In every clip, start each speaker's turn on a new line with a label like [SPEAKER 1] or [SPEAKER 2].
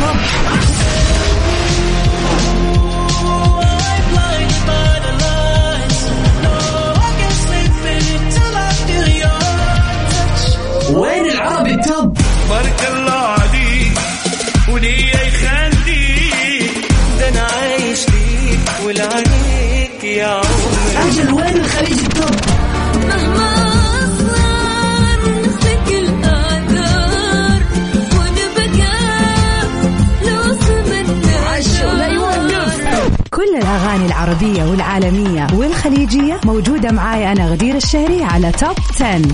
[SPEAKER 1] dump. الأغاني العربية والعالمية والخليجية موجودة معاي أنا غدير الشهري على توب 10. توب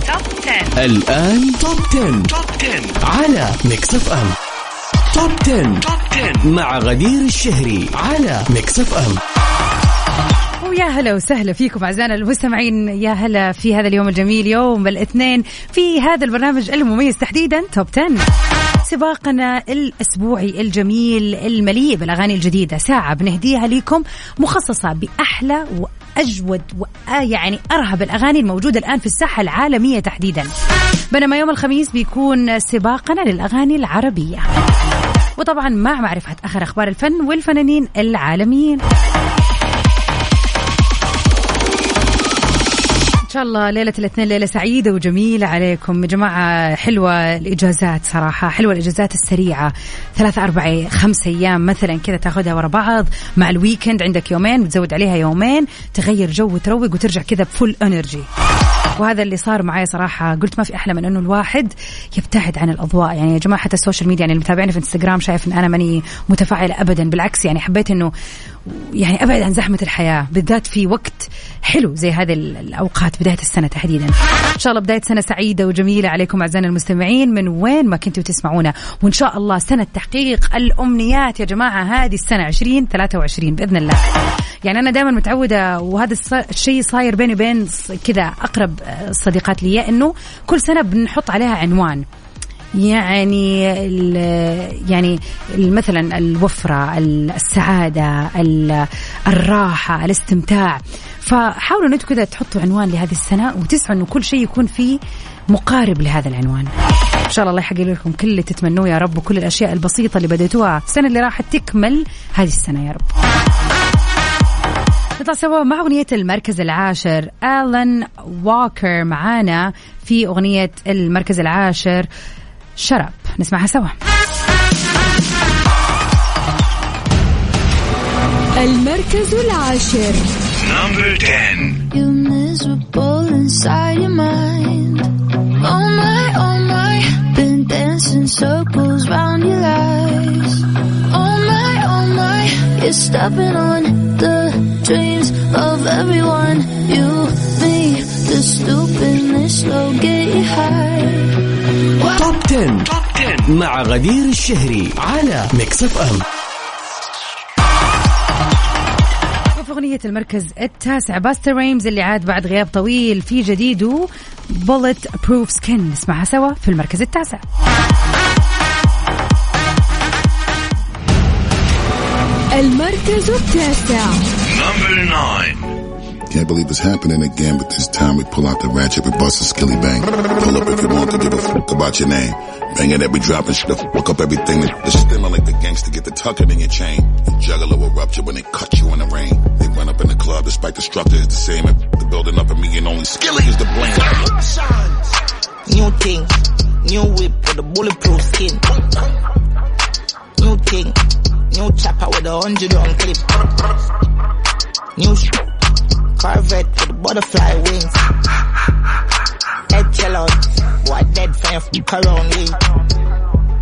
[SPEAKER 1] 10
[SPEAKER 2] الآن توب 10. توب 10 على ميكس اف ام top 10. top 10 مع غدير الشهري على ميكس اف ام
[SPEAKER 1] ويا هلا وسهلا فيكم أعزائنا المستمعين يا هلا في هذا اليوم الجميل يوم الاثنين في هذا البرنامج المميز تحديدا top 10 سباقنا الأسبوعي الجميل المليء بالأغاني الجديدة. ساعة بنهديها لكم مخصصة بأحلى وأجود ويعني أرهب الأغاني الموجودة الآن في الساحة العالمية تحديدا. بينما يوم الخميس بيكون سباقنا للأغاني العربية. وطبعا مع معرفة آخر أخبار الفن والفنانين العالميين. شاء الله ليلة الاثنين ليلة سعيدة وجميلة عليكم. يا جماعة حلوة الإجازات صراحة حلوة الإجازات السريعة. ثلاثة أربعة خمسة أيام مثلا كذا تاخذها ورا بعض مع ال weekend عندك يومين بتزود عليها يومين تغير جو وتروق وترجع كذا ب full energy وهذا اللي صار معي صراحة. قلت ما في أحلى من أنه الواحد يبتعد عن الأضواء. يعني يا جماعة حتى ال social media يعني اللي متابعني في انستغرام شايف أن أنا ماني متفاعلة أبدا. بالعكس يعني حبيت أنه يعني أبعد عن زحمة الحياة بالذات في وقت حلو زي هذه ال- الأوقات بداية السنة تحديدا. إن شاء الله بداية سنة سعيدة وجميلة عليكم أعزائنا المستمعين من وين ما كنتوا تسمعونا. وإن شاء الله سنة تحقيق الأمنيات يا جماعة هذه السنة 2023 بإذن الله. يعني أنا دائما متعودة وهذا الشيء صاير بيني وبين كذا أقرب الصديقات لي إنه كل سنة بنحط عليها عنوان. يعني يعني مثلا الوفرة ال- السعادة ال- الراحة الاستمتاع. فحاولوا أنتم كذا تحطوا عنوان لهذه السنة وتسعوا إنه كل شيء يكون فيه مقارب لهذا العنوان. إن شاء الله الله يحقق لكم كل اللي تتمنوه يا رب وكل الأشياء البسيطة اللي بديتوها السنة اللي راحت تكمل هذه السنة يا رب. نطلع سوا مع أغنية المركز العاشر. آلان واكر معانا في أغنية المركز العاشر. شرب نسمعها سوا
[SPEAKER 3] المركز العاشر
[SPEAKER 4] Number 10
[SPEAKER 3] You miserable inside your mind. Oh my, oh my, been dancing circles round your lies. Oh my, oh my, you're stepping on the dreams of everyone. You, me, the stupidness, slow get you high.
[SPEAKER 2] توب 10. توب 10 مع غدير الشهري على ميكس اف ام
[SPEAKER 1] أغنية المركز التاسع باستر ريمز اللي عاد بعد غياب طويل في جديده بولت بروف سكين نسمعها سوا في المركز التاسع.
[SPEAKER 3] المركز التاسع.
[SPEAKER 4] Number 9
[SPEAKER 5] Can't believe it's happening again, but this time we pull out the ratchet, we bust a skilly bang. Pull up if you want to give a fuck about your name. Bang it every drop and shit, fuck up everything. The stimmer like the gangster, get the tucking in your chain. The juggler will rupture when they cut you in the rain. They run up in the club despite the structure is the same. The building up and me and only skilly is the blame.
[SPEAKER 6] New thing, new whip with a bulletproof skin. New thing, new chopper with a hundred round clip. New sh- Corvette with butterfly wings. Head chill what dead fan f- around me.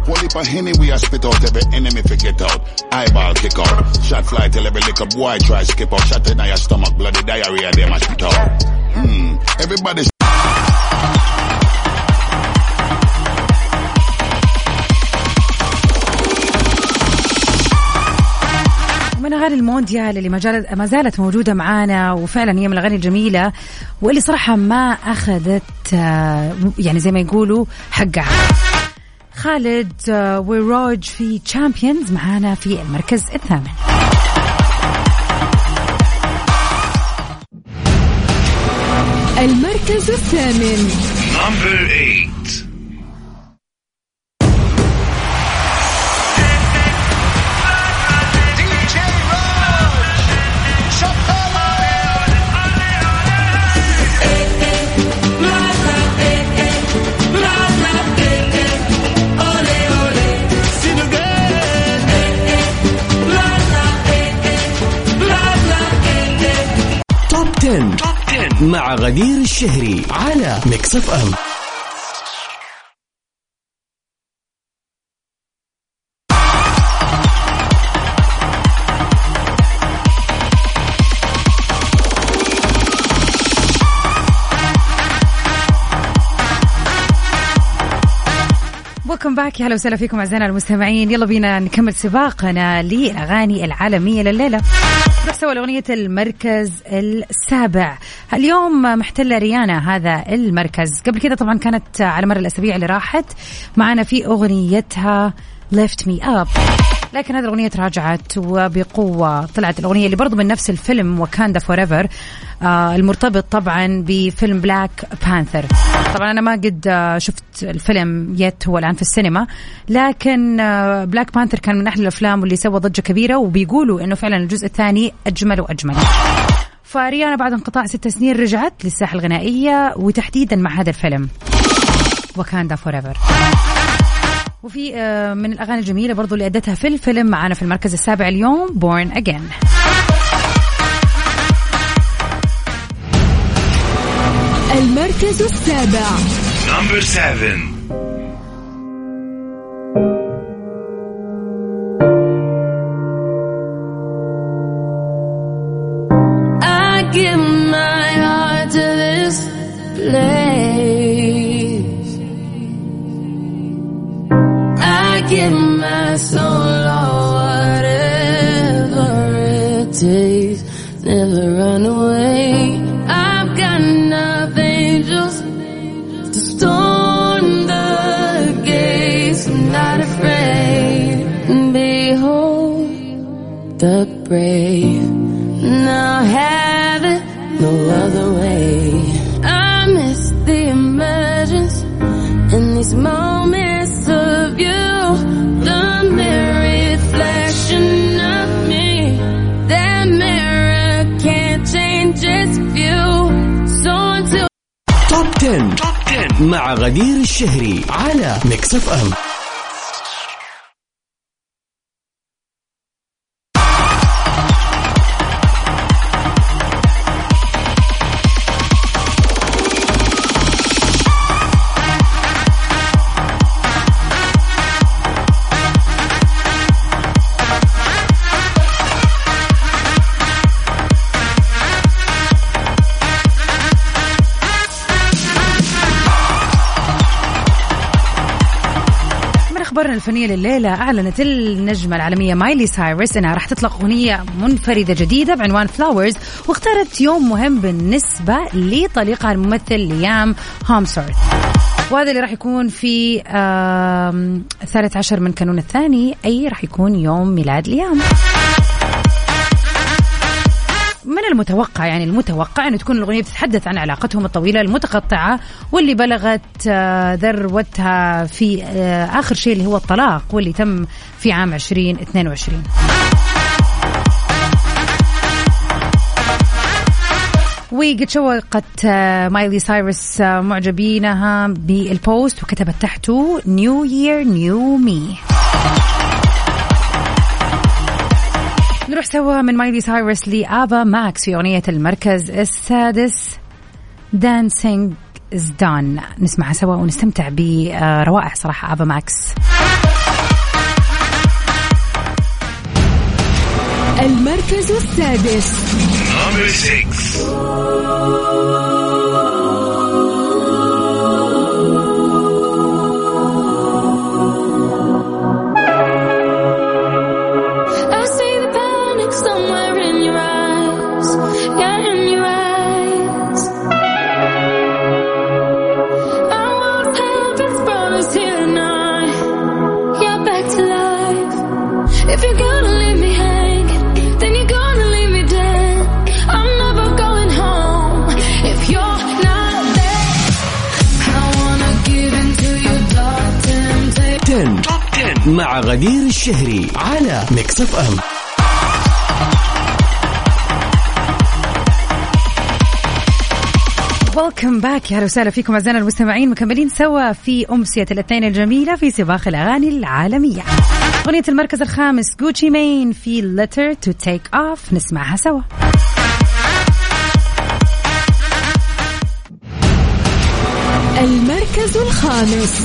[SPEAKER 5] One leap of Henny, we a spit out every enemy forget out. Eyeball kick out. Shot fly till every up boy try skip out. Shot in your stomach, bloody diarrhea, them a spit out. Hmm, everybody's
[SPEAKER 1] اغاني المونديال اللي ما زالت ما زالت موجودة معانا وفعلا هي من الأغاني الجميلة واللي صراحة ما أخذت آه، يعني زي ما يقولوا حقها. خالد آه، وروج في تشامبيونز معانا في المركز الثامن.
[SPEAKER 3] المركز الثامن.
[SPEAKER 2] غدير الشهري على ميكس أف أم.
[SPEAKER 1] welcome back يا هلا وسهلا فيكم أعزائنا المستمعين. يلا بينا نكمل سباقنا للاغاني العالمية لليلة. نروح سوا لاغنيه المركز السابع. اليوم محتله ريانا هذا المركز. قبل كده طبعا كانت على مر الأسابيع اللي راحت معنا في أغنيتها Lift Me Up لكن هذه الأغنية تراجعت وبقوة. طلعت الأغنية اللي برضو من نفس الفيلم Wakanda Forever المرتبط طبعا بفيلم Black Panther طبعا أنا ما قد آه شفت الفيلم yet هو الآن في السينما. لكن آه Black Panther كان من أحلى الأفلام واللي سوى ضجة كبيرة وبيقولوا إنه فعلا الجزء الثاني أجمل وأجمل. فريانا بعد انقطاع ست سنين رجعت للساحة الغنائية وتحديدا مع هذا الفيلم. Wakanda Forever وفي آه، من الأغاني الجميلة برضو اللي أدتها في الفيلم معنا في المركز السابع اليوم Born Again
[SPEAKER 7] المركز السابع
[SPEAKER 4] Number seven.
[SPEAKER 3] I give my brave. Now have it no other way. I miss the emergence in these moments of you. The mirror reflection of me. That mirror can't change its view. So until
[SPEAKER 2] توب 10. توب 10 مع غدير الشهري على ميكس اف ام
[SPEAKER 1] من اخبارنا الفنية لليلة أعلنت النجمة العالمية مايلي سايرس إنها راح تطلق أغنية منفردة جديدة بعنوان Flowers واختارت يوم مهم بالنسبة لطليقها الممثل ليام هامسورث. وهذا اللي راح يكون في الثالث عشر من كانون الثاني أي راح يكون يوم ميلاد ليام. من المتوقع يعني المتوقع أن تكون الأغنية بتتحدث عن علاقتهم الطويلة المتقطعة واللي بلغت آه، ذروتها في آه، آخر شيء اللي هو الطلاق واللي تم في عام 2022 وقد شوقت آه، مايلي سايرس معجبينها بال post وكتبت تحته new year new me نروح سوا من مايلي سايرس لآبا ماكس في أغنية المركز السادس. Dancing's Done نسمعها سوا ونستمتع بروائع صراحة آبا ماكس.
[SPEAKER 7] المركز السادس.
[SPEAKER 2] غدير الشهري على ميكس اف ام
[SPEAKER 1] welcome back يا أهلا وسهلا فيكم أعزائنا المستمعين. مكملين سوا في امسيه الاثنين الجميلة في سباق الأغاني العالمية. أغنية المركز الخامس جوتشي مين في Letter to Takeoff نسمعها سوا.
[SPEAKER 7] المركز الخامس.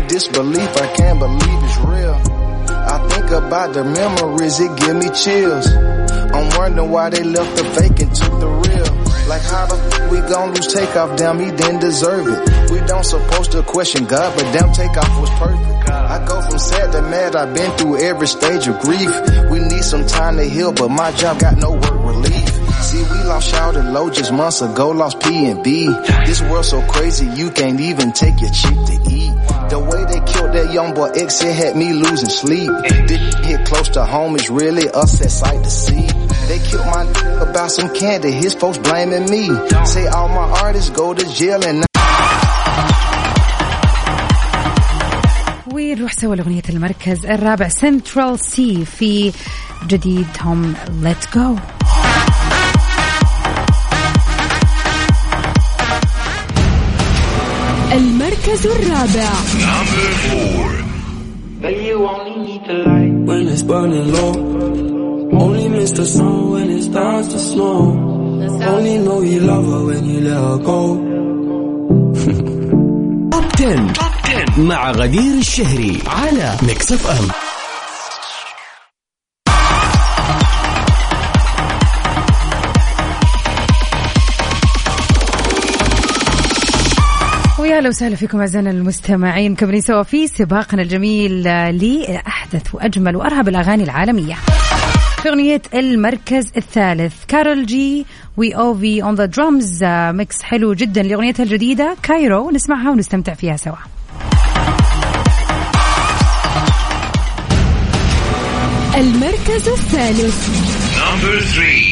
[SPEAKER 8] Disbelief, I can't believe it's real. I think about the memories, it give me chills. I'm wondering why they left the fake and took the real. Like how the f- we gon' lose takeoff, damn he didn't deserve it. We don't supposed to question God, but damn takeoff was perfect. I go from sad to mad, I've been through every stage of grief. We need some time to heal, but my job got no work relief. See, we lost Shout and Low just months ago, lost P and B. This world so crazy, you can't even take your chick to eat. The way they killed that young boy X, it had me losing sleep. This hit close to home, it's really us that sight to see. They killed my n- about some candy, his folks blaming me. Say all my artists go to jail and
[SPEAKER 1] ونروح سوا لأغنية المركز الرابع سنترال سي في جديدهم ليت جو
[SPEAKER 7] المركز الرابع
[SPEAKER 4] Number four.
[SPEAKER 9] when it's burning low. Only miss the sun when it starts to snow. Only know you love her when you let her go.
[SPEAKER 2] توب 10. توب 10 مع غدير الشهري على ميكس اف ام
[SPEAKER 1] لو وسهلا فيكم أعزائنا المستمعين مكملين سوا في سباقنا الجميل لأحدث وأجمل وأرهب الأغاني العالمية. في أغنية المركز الثالث كارول جي وي اوفي اون ذا درامز ميكس حلو جدا لأغنيتها الجديدة كايرو نسمعها ونستمتع فيها سوا.
[SPEAKER 7] المركز الثالث
[SPEAKER 4] Number three.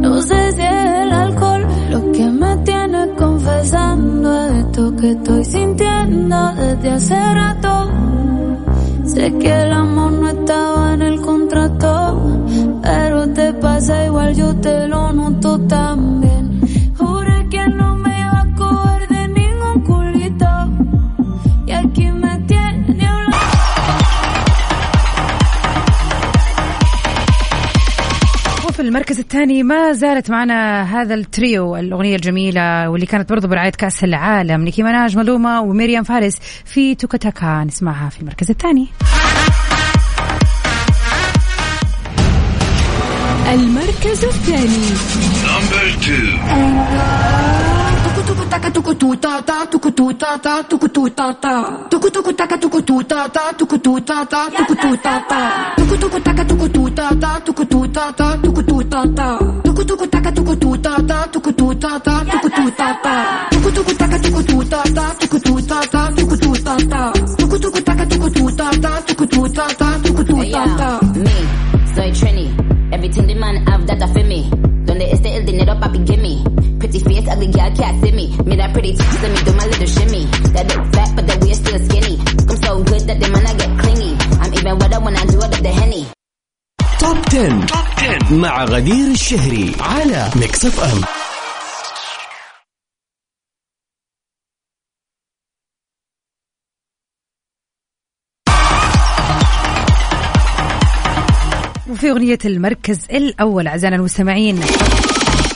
[SPEAKER 3] No sé si es el alcohol lo que me tiene confesando esto que estoy sintiendo desde hace rato. Sé que el amor
[SPEAKER 1] وفي المركز الثاني ما زالت معنا هذا التريو الأغنية الجميلة واللي كانت برضو برعاية كأس العالم نيكي مناج ملومة وميريام فارس في توكا تاكا نسمعها في المركز الثاني.
[SPEAKER 7] المركز الثاني.
[SPEAKER 4] ta ta,
[SPEAKER 10] tuku tu ta ta. Tuku tuku taka tuku tu ta ta, tuku tu ta ta, tuku tu ta ta. Tuku tuku taka tuku tu ta
[SPEAKER 11] ta, tuku tu ta ta, tuku tu ta ta.
[SPEAKER 10] Tuku tuku taka tuku tu
[SPEAKER 11] ta
[SPEAKER 10] ta, tuku tu
[SPEAKER 11] ta ta,
[SPEAKER 10] tuku
[SPEAKER 12] tu ta ta. Me, soy Trini. Everything the man have that I feel me. Donde este el dinero papi gimme. Pretty face, ugly girl can't see me. Me that pretty, let me do my little shimmy. That look fat, but that
[SPEAKER 2] 10. Top 10 مع غدير الشهري على ميكس اف ام
[SPEAKER 1] وفي أغنية المركز الأول أعزائنا المستمعين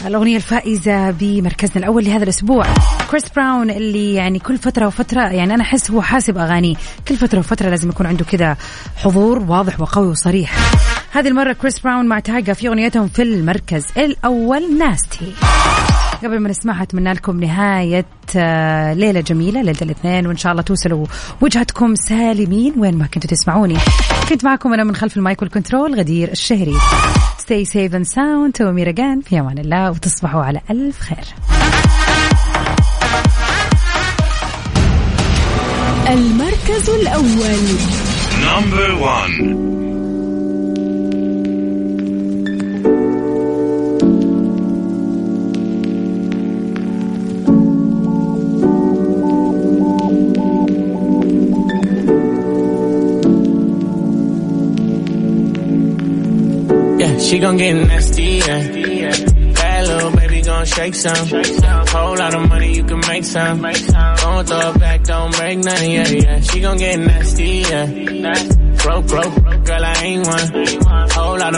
[SPEAKER 1] الأغنية الفائزة بمركزنا الأول لهذا الأسبوع. كريس براون اللي يعني كل فترة وفترة يعني أنا أحس هو حاسب أغاني. كل فترة وفترة لازم يكون عنده كذا حضور واضح وقوي وصريح. هذه المرة كريس براون مع تايجا في أغنيتهم في المركز الأول Nasty. قبل ما نسمعها أتمنى لكم نهاية آه، ليلة جميلة ليلة الاثنين وإن شاء الله توصلوا وجهتكم سالمين وين ما كنتوا تسمعوني. كنت معكم أنا من خلف المايك وال control غدير الشهري. stay safe and sound تو ميرجان في أمان الله وتصبحوا على ألف خير.
[SPEAKER 7] المركز الأول.
[SPEAKER 4] نمبر
[SPEAKER 13] 1 she gon' get nasty, yeah. Bad little baby gon' shake some. Whole lot of money, you can make some. Gon' throw it back, don't break none, yeah, yeah. She gon' get nasty, yeah. Broke, broke, girl, I ain't one. Whole lot of